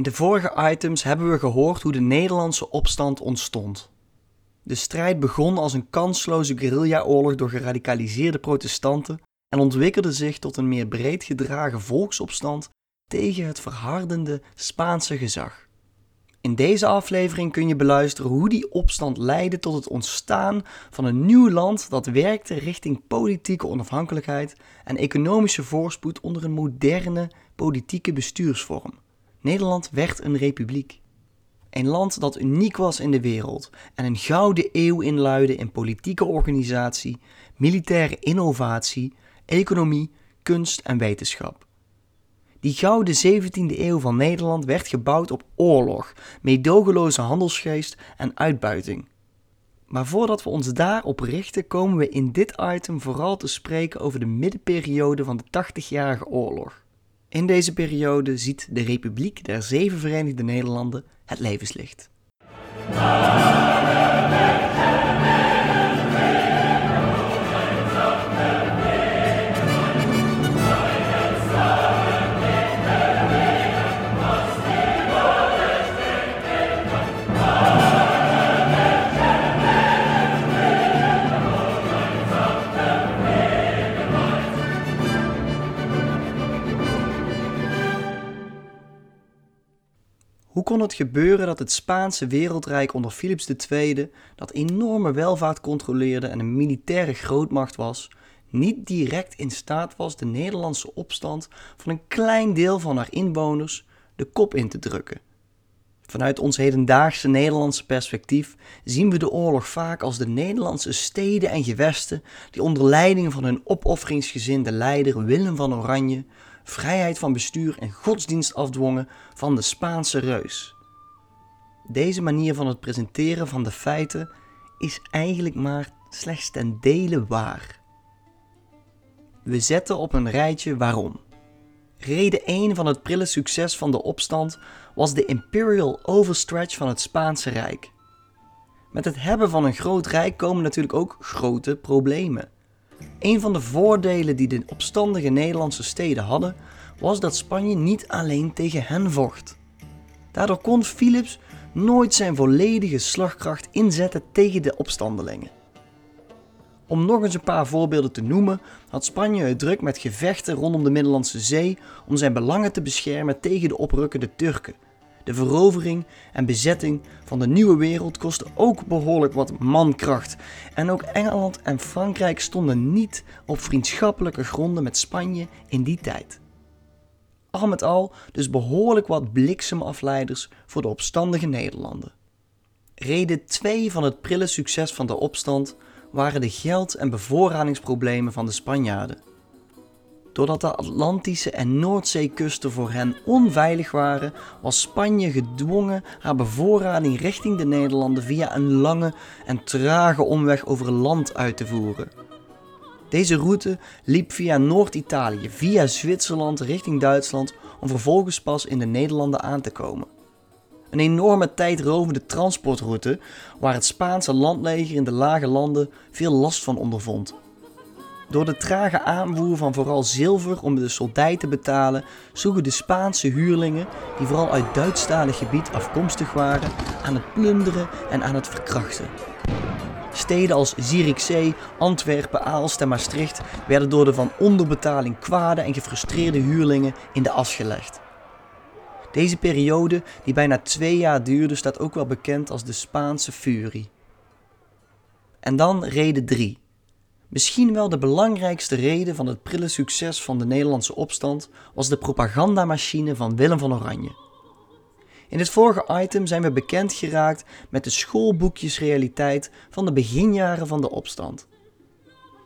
In de vorige items hebben we gehoord hoe de Nederlandse opstand ontstond. De strijd begon als een kansloze guerrillaoorlog door geradicaliseerde protestanten en ontwikkelde zich tot een meer breed gedragen volksopstand tegen het verhardende Spaanse gezag. In deze aflevering kun je beluisteren hoe die opstand leidde tot het ontstaan van een nieuw land dat werkte richting politieke onafhankelijkheid en economische voorspoed onder een moderne politieke bestuursvorm. Nederland werd een republiek. Een land dat uniek was in de wereld en een gouden eeuw inluidde in politieke organisatie, militaire innovatie, economie, kunst en wetenschap. Die gouden 17e eeuw van Nederland werd gebouwd op oorlog, meedogenloze handelsgeest en uitbuiting. Maar voordat we ons daarop richten, komen we in dit item vooral te spreken over de middenperiode van de 80-jarige oorlog. In deze periode ziet de Republiek der Zeven Verenigde Nederlanden het levenslicht. Hoe kon het gebeuren dat het Spaanse wereldrijk onder Philips II, dat enorme welvaart controleerde en een militaire grootmacht was, niet direct in staat was de Nederlandse opstand van een klein deel van haar inwoners de kop in te drukken? Vanuit ons hedendaagse Nederlandse perspectief zien we de oorlog vaak als de Nederlandse steden en gewesten die onder leiding van hun opofferingsgezinde leider Willem van Oranje vrijheid van bestuur en godsdienst afdwongen van de Spaanse reus. Deze manier van het presenteren van de feiten is eigenlijk maar slechts ten dele waar. We zetten op een rijtje waarom. Reden 1 van het prille succes van de opstand was de imperial overstretch van het Spaanse Rijk. Met het hebben van een groot rijk komen natuurlijk ook grote problemen. Een van de voordelen die de opstandige Nederlandse steden hadden, was dat Spanje niet alleen tegen hen vocht. Daardoor kon Philips nooit zijn volledige slagkracht inzetten tegen de opstandelingen. Om nog eens een paar voorbeelden te noemen, had Spanje het druk met gevechten rondom de Middellandse Zee om zijn belangen te beschermen tegen de oprukkende Turken. De verovering en bezetting van de nieuwe wereld kostte ook behoorlijk wat mankracht. En ook Engeland en Frankrijk stonden niet op vriendschappelijke gronden met Spanje in die tijd. Al met al dus behoorlijk wat bliksemafleiders voor de opstandige Nederlanden. Reden 2 van het prille succes van de opstand waren de geld- en bevoorradingsproblemen van de Spanjaarden. Doordat de Atlantische en Noordzeekusten voor hen onveilig waren, was Spanje gedwongen haar bevoorrading richting de Nederlanden via een lange en trage omweg over land uit te voeren. Deze route liep via Noord-Italië, via Zwitserland richting Duitsland om vervolgens pas in de Nederlanden aan te komen. Een enorme tijdrovende transportroute waar het Spaanse landleger in de lage landen veel last van ondervond. Door de trage aanvoer van vooral zilver om de soldij te betalen, zoegen de Spaanse huurlingen, die vooral uit Duitsstalig gebied afkomstig waren, aan het plunderen en aan het verkrachten. Steden als Zierikzee, Antwerpen, Aalst en Maastricht werden door de van onderbetaling kwade en gefrustreerde huurlingen in de as gelegd. Deze periode, die bijna twee jaar duurde, staat ook wel bekend als de Spaanse Furie. En dan reden 3. Misschien wel de belangrijkste reden van het prille succes van de Nederlandse opstand was de propagandamachine van Willem van Oranje. In het vorige item zijn we bekend geraakt met de schoolboekjesrealiteit van de beginjaren van de opstand.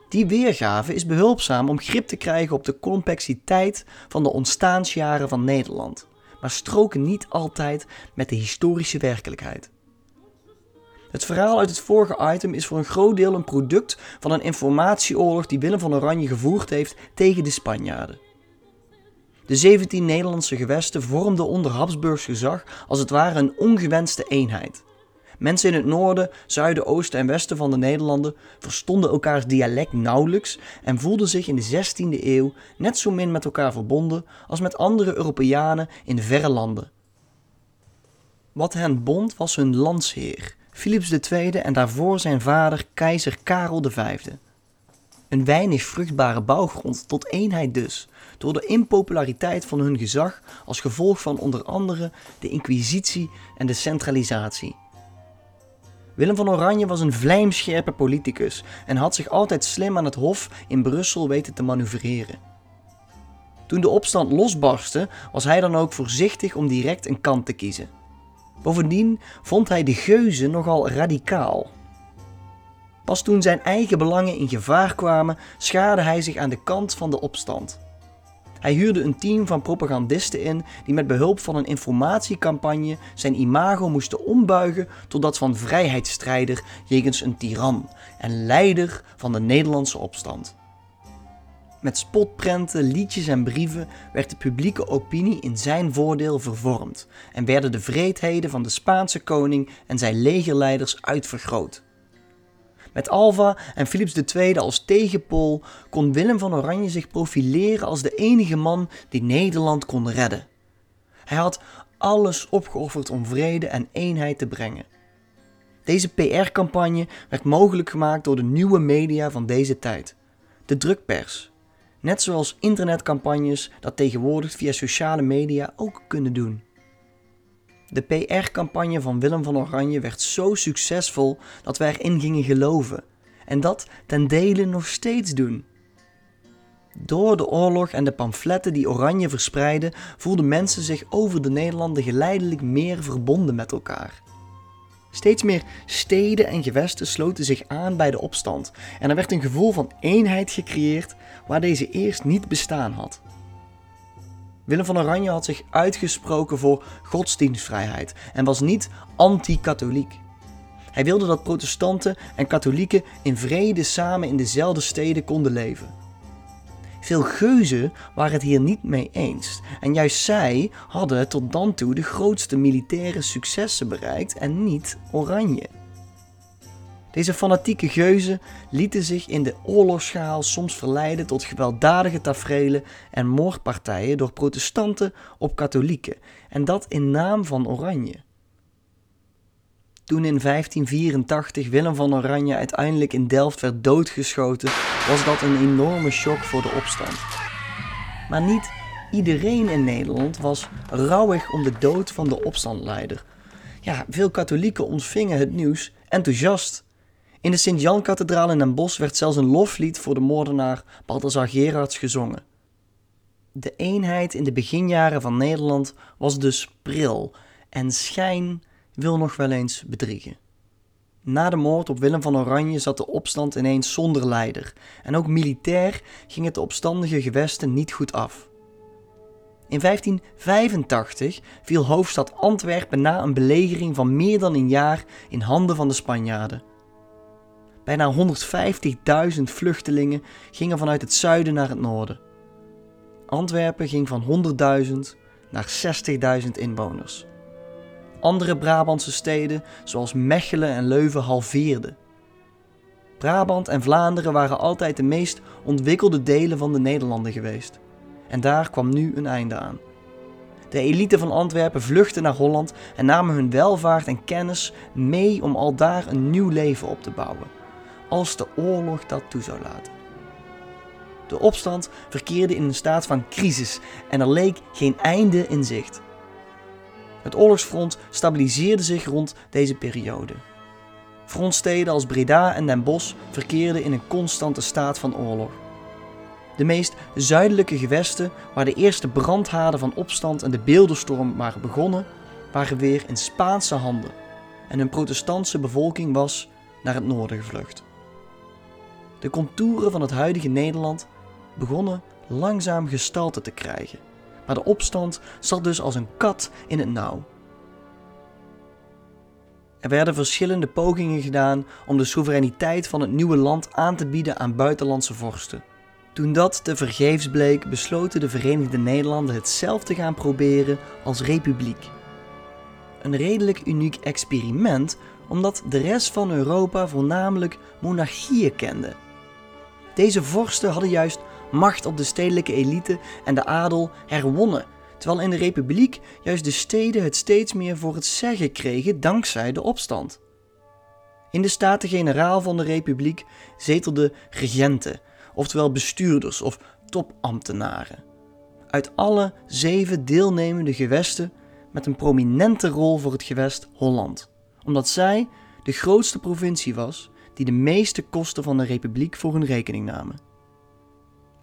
Die weergave is behulpzaam om grip te krijgen op de complexiteit van de ontstaansjaren van Nederland, maar stroken niet altijd met de historische werkelijkheid. Het verhaal uit het vorige item is voor een groot deel een product van een informatieoorlog die Willem van Oranje gevoerd heeft tegen de Spanjaarden. De 17 Nederlandse gewesten vormden onder Habsburgs gezag als het ware een ongewenste eenheid. Mensen in het noorden, zuiden, oosten en westen van de Nederlanden verstonden elkaars dialect nauwelijks en voelden zich in de 16e eeuw net zo min met elkaar verbonden als met andere Europeanen in verre landen. Wat hen bond was hun landsheer, Philips II en daarvoor zijn vader keizer Karel V. Een weinig vruchtbare bouwgrond tot eenheid dus, door de impopulariteit van hun gezag als gevolg van onder andere de inquisitie en de centralisatie. Willem van Oranje was een vlijmscherpe politicus en had zich altijd slim aan het hof in Brussel weten te manoeuvreren. Toen de opstand losbarstte, was hij dan ook voorzichtig om direct een kant te kiezen. Bovendien vond hij de geuzen nogal radicaal. Pas toen zijn eigen belangen in gevaar kwamen, schaarde hij zich aan de kant van de opstand. Hij huurde een team van propagandisten in die met behulp van een informatiecampagne zijn imago moesten ombuigen tot dat van vrijheidsstrijder jegens een tiran en leider van de Nederlandse opstand. Met spotprenten, liedjes en brieven werd de publieke opinie in zijn voordeel vervormd en werden de vreedheden van de Spaanse koning en zijn legerleiders uitvergroot. Met Alva en Philips II als tegenpool kon Willem van Oranje zich profileren als de enige man die Nederland kon redden. Hij had alles opgeofferd om vrede en eenheid te brengen. Deze PR-campagne werd mogelijk gemaakt door de nieuwe media van deze tijd, de drukpers. Net zoals internetcampagnes dat tegenwoordig via sociale media ook kunnen doen. De PR-campagne van Willem van Oranje werd zo succesvol dat wij erin gingen geloven. En dat ten dele nog steeds doen. Door de oorlog en de pamfletten die Oranje verspreidde, voelden mensen zich over de Nederlanden geleidelijk meer verbonden met elkaar. Steeds meer steden en gewesten sloten zich aan bij de opstand en er werd een gevoel van eenheid gecreëerd waar deze eerst niet bestaan had. Willem van Oranje had zich uitgesproken voor godsdienstvrijheid en was niet anti-katholiek. Hij wilde dat protestanten en katholieken in vrede samen in dezelfde steden konden leven. Veel geuzen waren het hier niet mee eens en juist zij hadden tot dan toe de grootste militaire successen bereikt en niet Oranje. Deze fanatieke geuzen lieten zich in de oorlogsschaal soms verleiden tot gewelddadige taferelen en moordpartijen door protestanten op katholieken, en dat in naam van Oranje. Toen in 1584 Willem van Oranje uiteindelijk in Delft werd doodgeschoten, was dat een enorme shock voor de opstand. Maar niet iedereen in Nederland was rouwig om de dood van de opstandleider. Ja, veel katholieken ontvingen het nieuws enthousiast. In de Sint-Jan-kathedraal in Den Bosch werd zelfs een loflied voor de moordenaar Balthasar Gerards gezongen. De eenheid in de beginjaren van Nederland was dus pril en schijn wil nog wel eens bedriegen. Na de moord op Willem van Oranje zat de opstand ineens zonder leider en ook militair ging het de opstandige gewesten niet goed af. In 1585 viel hoofdstad Antwerpen na een belegering van meer dan een jaar in handen van de Spanjaarden. Bijna 150.000 vluchtelingen gingen vanuit het zuiden naar het noorden. Antwerpen ging van 100.000 naar 60.000 inwoners. Andere Brabantse steden, zoals Mechelen en Leuven, halveerden. Brabant en Vlaanderen waren altijd de meest ontwikkelde delen van de Nederlanden geweest. En daar kwam nu een einde aan. De elite van Antwerpen vluchtte naar Holland en namen hun welvaart en kennis mee om al daar een nieuw leven op te bouwen als de oorlog dat toe zou laten. De opstand verkeerde in een staat van crisis en er leek geen einde in zicht. Het oorlogsfront stabiliseerde zich rond deze periode. Frontsteden als Breda en Den Bosch verkeerden in een constante staat van oorlog. De meest zuidelijke gewesten, waar de eerste brandhaarden van opstand en de beeldenstorm waren begonnen, waren weer in Spaanse handen en hun protestantse bevolking was naar het noorden gevlucht. De contouren van het huidige Nederland begonnen langzaam gestalte te krijgen, maar de opstand zat dus als een kat in het nauw. Er werden verschillende pogingen gedaan om de soevereiniteit van het nieuwe land aan te bieden aan buitenlandse vorsten. Toen dat te vergeefs bleek, besloten de Verenigde Nederlanden het zelf te gaan proberen als republiek. Een redelijk uniek experiment, omdat de rest van Europa voornamelijk monarchieën kende deze vorsten hadden juist macht op de stedelijke elite en de adel herwonnen, terwijl in de Republiek juist de steden het steeds meer voor het zeggen kregen dankzij de opstand. In de Staten-Generaal van de Republiek zetelden regenten, oftewel bestuurders of topambtenaren. Uit alle zeven deelnemende gewesten met een prominente rol voor het gewest Holland, omdat zij de grootste provincie was die de meeste kosten van de Republiek voor hun rekening namen.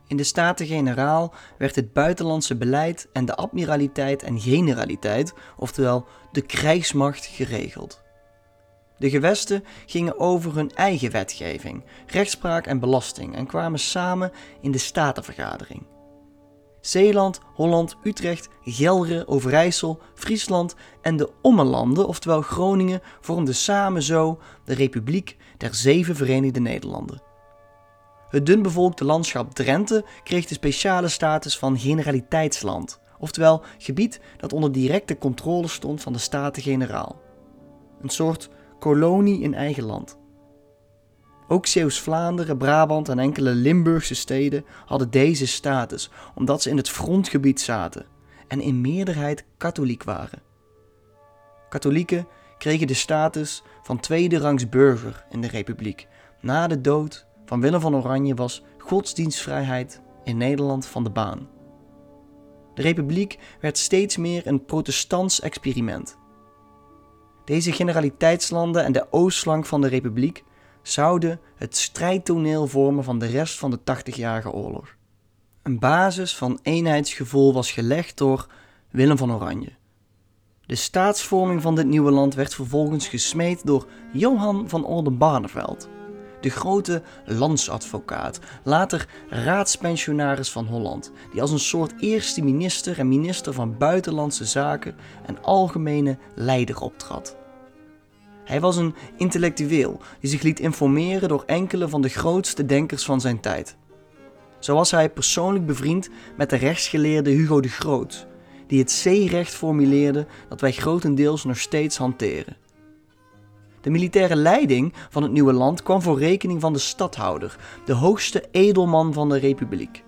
In de Staten-Generaal werd het buitenlandse beleid en de admiraliteit en generaliteit, oftewel de krijgsmacht, geregeld. De gewesten gingen over hun eigen wetgeving, rechtspraak en belasting en kwamen samen in de Statenvergadering. Zeeland, Holland, Utrecht, Gelre, Overijssel, Friesland en de Ommelanden, oftewel Groningen, vormden samen zo de Republiek der Zeven Verenigde Nederlanden. Het dunbevolkte landschap Drenthe kreeg de speciale status van generaliteitsland, oftewel gebied dat onder directe controle stond van de Staten-Generaal. Een soort kolonie in eigen land. Ook Zeeuws-Vlaanderen, Brabant en enkele Limburgse steden hadden deze status, omdat ze in het frontgebied zaten en in meerderheid katholiek waren. Katholieken kregen de status van tweede rangs burger in de republiek. Na de dood van Willem van Oranje was godsdienstvrijheid in Nederland van de baan. De republiek werd steeds meer een protestants experiment. Deze generaliteitslanden en de oostflank van de republiek zouden het strijdtoneel vormen van de rest van de 80-jarige oorlog. Een basis van eenheidsgevoel was gelegd door Willem van Oranje. De staatsvorming van dit nieuwe land werd vervolgens gesmeed door Johan van Oldenbarneveld, de grote landsadvocaat, later raadspensionaris van Holland, die als een soort eerste minister en minister van Buitenlandse Zaken en algemene leider optrad. Hij was een intellectueel die zich liet informeren door enkele van de grootste denkers van zijn tijd. Zo was hij persoonlijk bevriend met de rechtsgeleerde Hugo de Groot, die het zeerecht formuleerde dat wij grotendeels nog steeds hanteren. De militaire leiding van het nieuwe land kwam voor rekening van de stadhouder, de hoogste edelman van de republiek.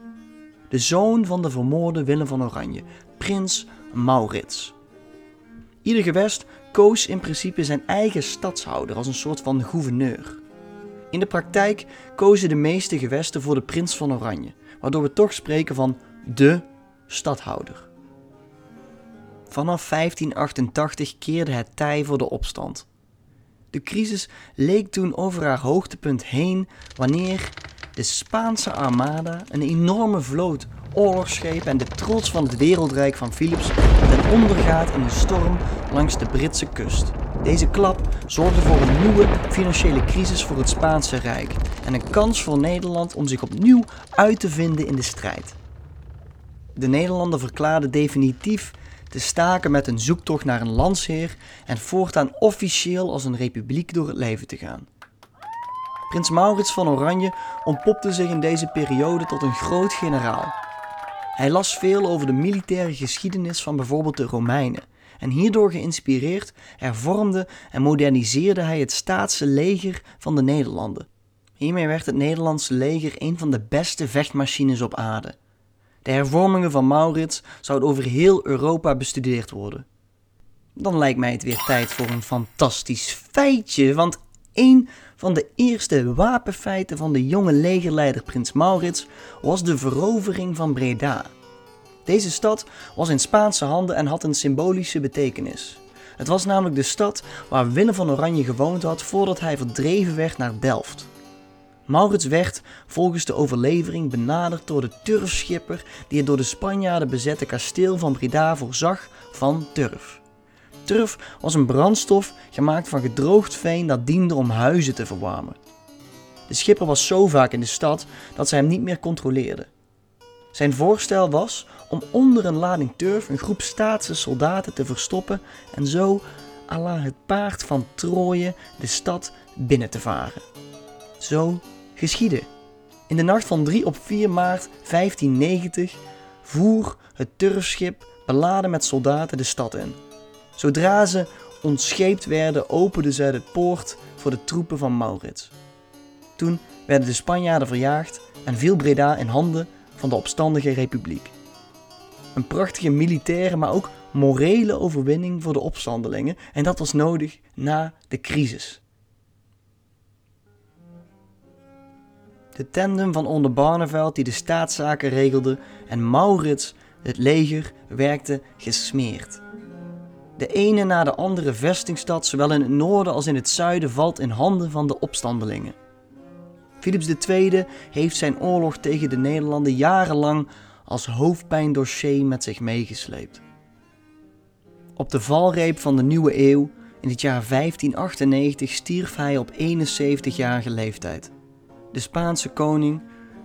De zoon van de vermoorde Willem van Oranje, prins Maurits. Ieder gewest koos in principe zijn eigen stadshouder als een soort van gouverneur. In de praktijk kozen de meeste gewesten voor de prins van Oranje, waardoor we toch spreken van de stadhouder. Vanaf 1588 keerde het tij voor de opstand. De crisis leek toen over haar hoogtepunt heen wanneer de Spaanse armada, een enorme vloot oorlogsschepen en de trots van het wereldrijk van Philips ten onder gaat in een storm langs de Britse kust. Deze klap zorgde voor een nieuwe financiële crisis voor het Spaanse Rijk en een kans voor Nederland om zich opnieuw uit te vinden in de strijd. De Nederlanden verklaarden definitief te staken met een zoektocht naar een landsheer en voortaan officieel als een republiek door het leven te gaan. Prins Maurits van Oranje ontpopte zich in deze periode tot een groot generaal. Hij las veel over de militaire geschiedenis van bijvoorbeeld de Romeinen en hierdoor geïnspireerd hervormde en moderniseerde hij het staatse leger van de Nederlanden. Hiermee werd het Nederlandse leger een van de beste vechtmachines op aarde. De hervormingen van Maurits zouden over heel Europa bestudeerd worden. Dan lijkt mij het weer tijd voor een fantastisch feitje, want een van de eerste wapenfeiten van de jonge legerleider Prins Maurits was de verovering van Breda. Deze stad was in Spaanse handen en had een symbolische betekenis. Het was namelijk de stad waar Willem van Oranje gewoond had voordat hij verdreven werd naar Delft. Maurits werd, volgens de overlevering, benaderd door de turfschipper die het door de Spanjaarden bezette kasteel van Breda voorzag van turf. Turf was een brandstof gemaakt van gedroogd veen dat diende om huizen te verwarmen. De schipper was zo vaak in de stad dat ze hem niet meer controleerden. Zijn voorstel was om onder een lading turf een groep staatse soldaten te verstoppen en zo à la het paard van Troje de stad binnen te varen. Zo geschiedde. In de nacht van 3 op 4 maart 1590 voer het turfschip beladen met soldaten de stad in. Zodra ze ontscheept werden, openden zij de poort voor de troepen van Maurits. Toen werden de Spanjaarden verjaagd en viel Breda in handen van de opstandige republiek. Een prachtige militaire, maar ook morele overwinning voor de opstandelingen en dat was nodig na de crisis. De tandem van Onderbarneveld die de staatszaken regelde en Maurits het leger werkte gesmeerd. De ene na de andere vestingstad, zowel in het noorden als in het zuiden, valt in handen van de opstandelingen. Philips II heeft zijn oorlog tegen de Nederlanden jarenlang als hoofdpijndossier met zich meegesleept. Op de valreep van de nieuwe eeuw, in het jaar 1598, stierf hij op 71-jarige leeftijd. De Spaanse koning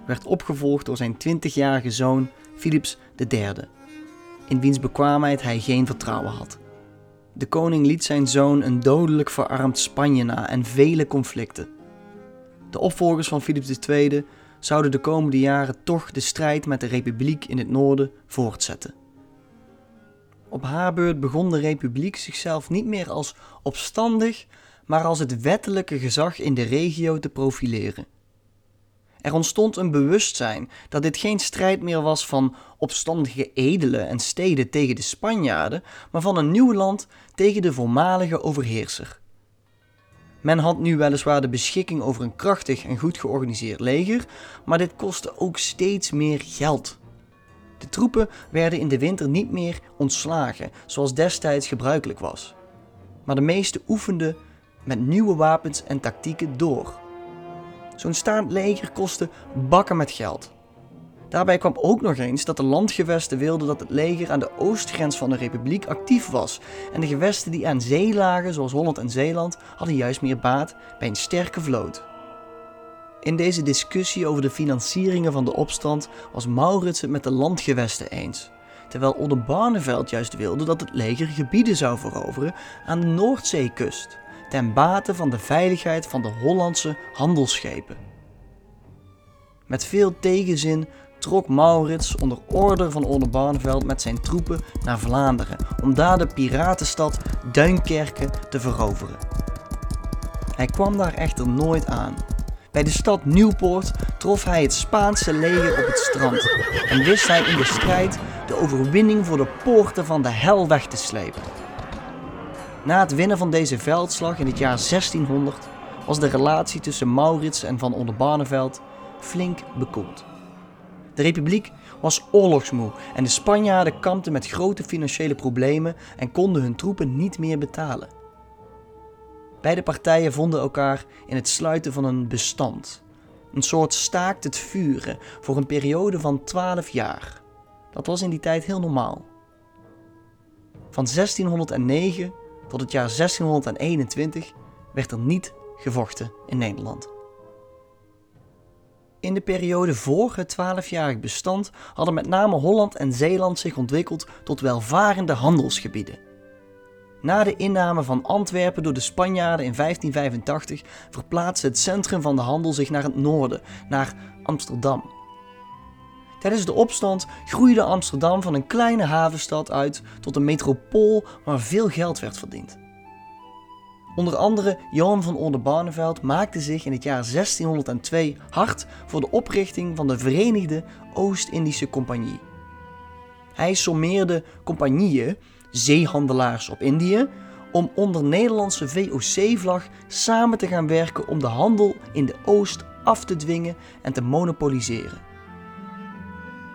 werd opgevolgd door zijn 20-jarige zoon Philips III, in wiens bekwaamheid hij geen vertrouwen had. De koning liet zijn zoon een dodelijk verarmd Spanje na en vele conflicten. De opvolgers van Philips II zouden de komende jaren toch de strijd met de republiek in het noorden voortzetten. Op haar beurt begon de republiek zichzelf niet meer als opstandig, maar als het wettelijke gezag in de regio te profileren. Er ontstond een bewustzijn dat dit geen strijd meer was van opstandige edelen en steden tegen de Spanjaarden, maar van een nieuw land tegen de voormalige overheerser. Men had nu weliswaar de beschikking over een krachtig en goed georganiseerd leger, maar dit kostte ook steeds meer geld. De troepen werden in de winter niet meer ontslagen, zoals destijds gebruikelijk was. Maar de meeste oefenden met nieuwe wapens en tactieken door. Zo'n staand leger kostte bakken met geld. Daarbij kwam ook nog eens dat de landgewesten wilden dat het leger aan de oostgrens van de republiek actief was. En de gewesten die aan zee lagen, zoals Holland en Zeeland, hadden juist meer baat bij een sterke vloot. In deze discussie over de financieringen van de opstand was Maurits het met de landgewesten eens. Terwijl Oldenbarneveld juist wilde dat het leger gebieden zou veroveren aan de Noordzeekust, ten bate van de veiligheid van de Hollandse handelsschepen. Met veel tegenzin trok Maurits onder order van Oldenbarneveld met zijn troepen naar Vlaanderen om daar de piratenstad Duinkerke te veroveren. Hij kwam daar echter nooit aan. Bij de stad Nieuwpoort trof hij het Spaanse leger op het strand en wist hij in de strijd de overwinning voor de poorten van de hel weg te slepen. Na het winnen van deze veldslag in het jaar 1600 was de relatie tussen Maurits en van Onderbarneveld flink bekoeld. De republiek was oorlogsmoe en de Spanjaarden kampten met grote financiële problemen en konden hun troepen niet meer betalen. Beide partijen vonden elkaar in het sluiten van een bestand. Een soort staakt het vuren voor een periode van 12 jaar. Dat was in die tijd heel normaal. Van 1609 tot het jaar 1621 werd er niet gevochten in Nederland. In de periode voor het 12-jarig bestand hadden met name Holland en Zeeland zich ontwikkeld tot welvarende handelsgebieden. Na de inname van Antwerpen door de Spanjaarden in 1585 verplaatste het centrum van de handel zich naar het noorden, naar Amsterdam. Tijdens de opstand groeide Amsterdam van een kleine havenstad uit tot een metropool waar veel geld werd verdiend. Onder andere Johan van Oldenbarneveld maakte zich in het jaar 1602 hard voor de oprichting van de Verenigde Oost-Indische Compagnie. Hij sommeerde compagnieën, zeehandelaars op Indië, om onder Nederlandse VOC-vlag samen te gaan werken om de handel in de Oost af te dwingen en te monopoliseren.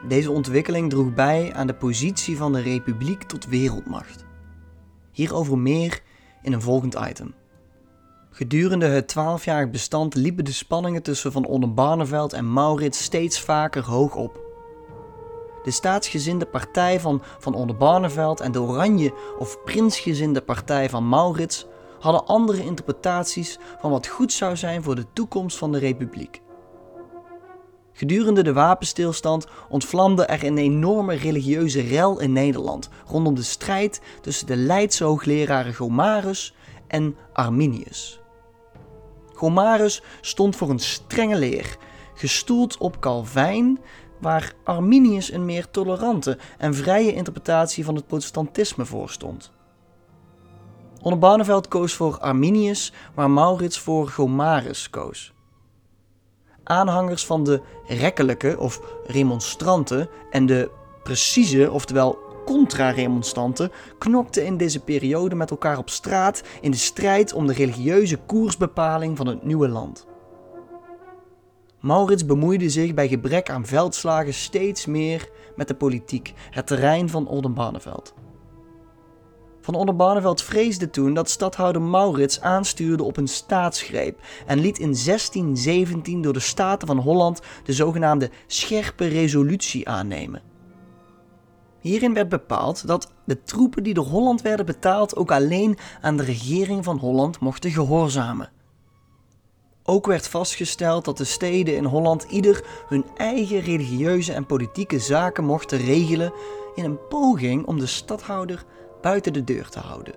Deze ontwikkeling droeg bij aan de positie van de Republiek tot wereldmacht. Hierover meer in een volgend item. Gedurende het 12-jarig bestand liepen de spanningen tussen Van Oldenbarneveld en Maurits steeds vaker hoog op. De staatsgezinde partij van Van Oldenbarneveld en de oranje of prinsgezinde partij van Maurits hadden andere interpretaties van wat goed zou zijn voor de toekomst van de republiek. Gedurende de wapenstilstand ontvlamde er een enorme religieuze rel in Nederland rondom de strijd tussen de Leidse hoogleraren Gomarus en Arminius. Gomarus stond voor een strenge leer, gestoeld op Calvijn, waar Arminius een meer tolerante en vrije interpretatie van het protestantisme voorstond. Onderbarneveld koos voor Arminius, waar Maurits voor Gomarus koos. Aanhangers van de rekkelijke of remonstranten en de Precieze, oftewel contra-remonstranten, knokten in deze periode met elkaar op straat in de strijd om de religieuze koersbepaling van het nieuwe land. Maurits bemoeide zich bij gebrek aan veldslagen steeds meer met de politiek, het terrein van Oldenbarneveld. Van Oldenbarneveld vreesde toen dat stadhouder Maurits aanstuurde op een staatsgreep en liet in 1617 door de Staten van Holland de zogenaamde scherpe resolutie aannemen. Hierin werd bepaald dat de troepen die door Holland werden betaald ook alleen aan de regering van Holland mochten gehoorzamen. Ook werd vastgesteld dat de steden in Holland ieder hun eigen religieuze en politieke zaken mochten regelen in een poging om de stadhouder buiten de deur te houden.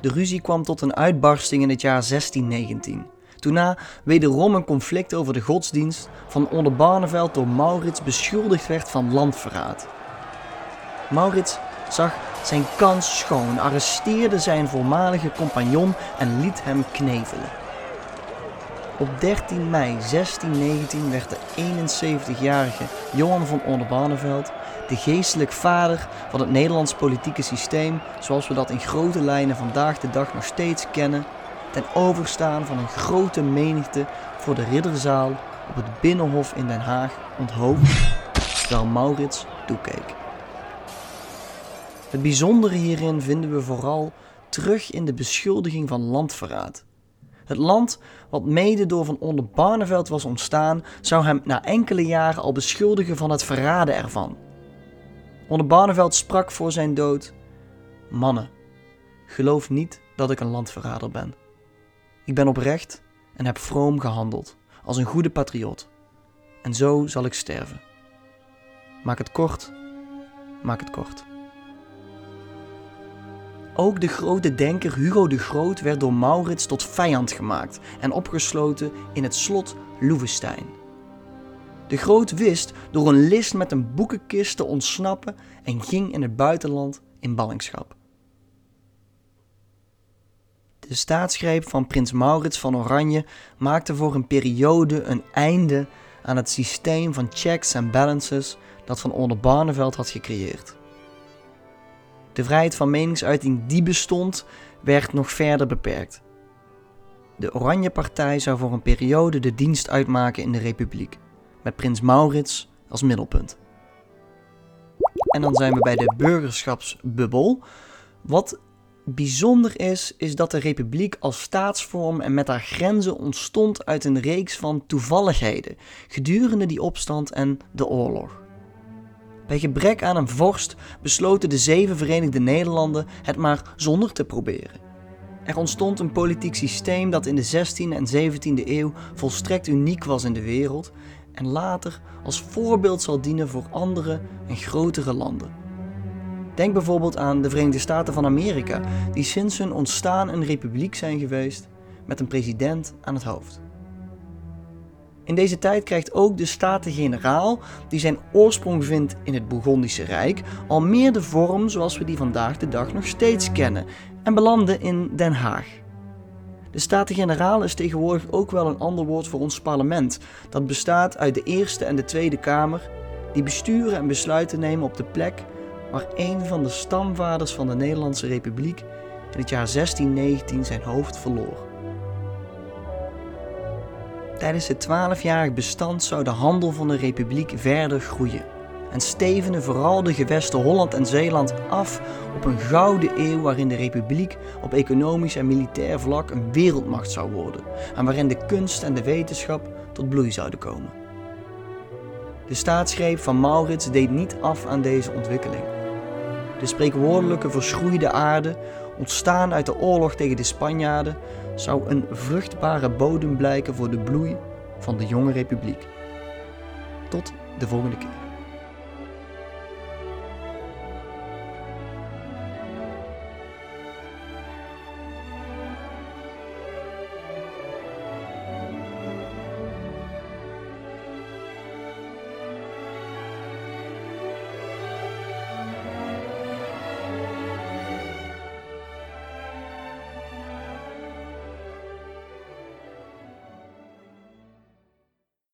De ruzie kwam tot een uitbarsting in het jaar 1619. Toen wederom een conflict over de godsdienst van Onderbarneveld door Maurits beschuldigd werd van landverraad. Maurits zag zijn kans schoon, arresteerde zijn voormalige compagnon en liet hem knevelen. Op 13 mei 1619 werd de 71-jarige Johan van Onderbarneveld de geestelijk vader van het Nederlands politieke systeem zoals we dat in grote lijnen vandaag de dag nog steeds kennen, ten overstaan van een grote menigte voor de ridderzaal op het Binnenhof in Den Haag onthoofd, terwijl Maurits toekeek. Het bijzondere hierin vinden we vooral terug in de beschuldiging van landverraad. Het land, wat mede door Van Onder Barneveld was ontstaan, zou hem na enkele jaren al beschuldigen van het verraden ervan. Onder Barneveld sprak voor zijn dood: Mannen, geloof niet dat ik een landverrader ben. Ik ben oprecht en heb vroom gehandeld, als een goede patriot. En zo zal ik sterven. Maak het kort, maak het kort. Ook de grote denker Hugo de Groot werd door Maurits tot vijand gemaakt en opgesloten in het slot Loevestein. De Groot wist door een list met een boekenkist te ontsnappen en ging in het buitenland in ballingschap. De staatsgreep van prins Maurits van Oranje maakte voor een periode een einde aan het systeem van checks en balances dat Van Oldenbarneveld had gecreëerd. De vrijheid van meningsuiting die bestond, werd nog verder beperkt. De Oranje Partij zou voor een periode de dienst uitmaken in de Republiek met prins Maurits als middelpunt. En dan zijn we bij de burgerschapsbubbel. Wat bijzonder is, is dat de republiek als staatsvorm en met haar grenzen ontstond uit een reeks van toevalligheden gedurende die opstand en de oorlog. Bij gebrek aan een vorst besloten de zeven Verenigde Nederlanden het maar zonder te proberen. Er ontstond een politiek systeem dat in de 16e en 17e eeuw volstrekt uniek was in de wereld en later als voorbeeld zal dienen voor andere en grotere landen. Denk bijvoorbeeld aan de Verenigde Staten van Amerika, die sinds hun ontstaan een republiek zijn geweest met een president aan het hoofd. In deze tijd krijgt ook de Staten-Generaal, die zijn oorsprong vindt in het Bourgondische Rijk, al meer de vorm zoals we die vandaag de dag nog steeds kennen en belanden in Den Haag. De Staten-Generaal is tegenwoordig ook wel een ander woord voor ons parlement. Dat bestaat uit de Eerste en de Tweede Kamer, die besturen en besluiten nemen op de plek waar een van de stamvaders van de Nederlandse Republiek in het jaar 1619 zijn hoofd verloor. Tijdens het twaalfjarig bestand zou de handel van de Republiek verder groeien en stevenen vooral de gewesten Holland en Zeeland af op een gouden eeuw waarin de republiek op economisch en militair vlak een wereldmacht zou worden en waarin de kunst en de wetenschap tot bloei zouden komen. De staatsgreep van Maurits deed niet af aan deze ontwikkeling. De spreekwoordelijke verschroeide aarde, ontstaan uit de oorlog tegen de Spanjaarden, zou een vruchtbare bodem blijken voor de bloei van de jonge republiek. Tot de volgende keer.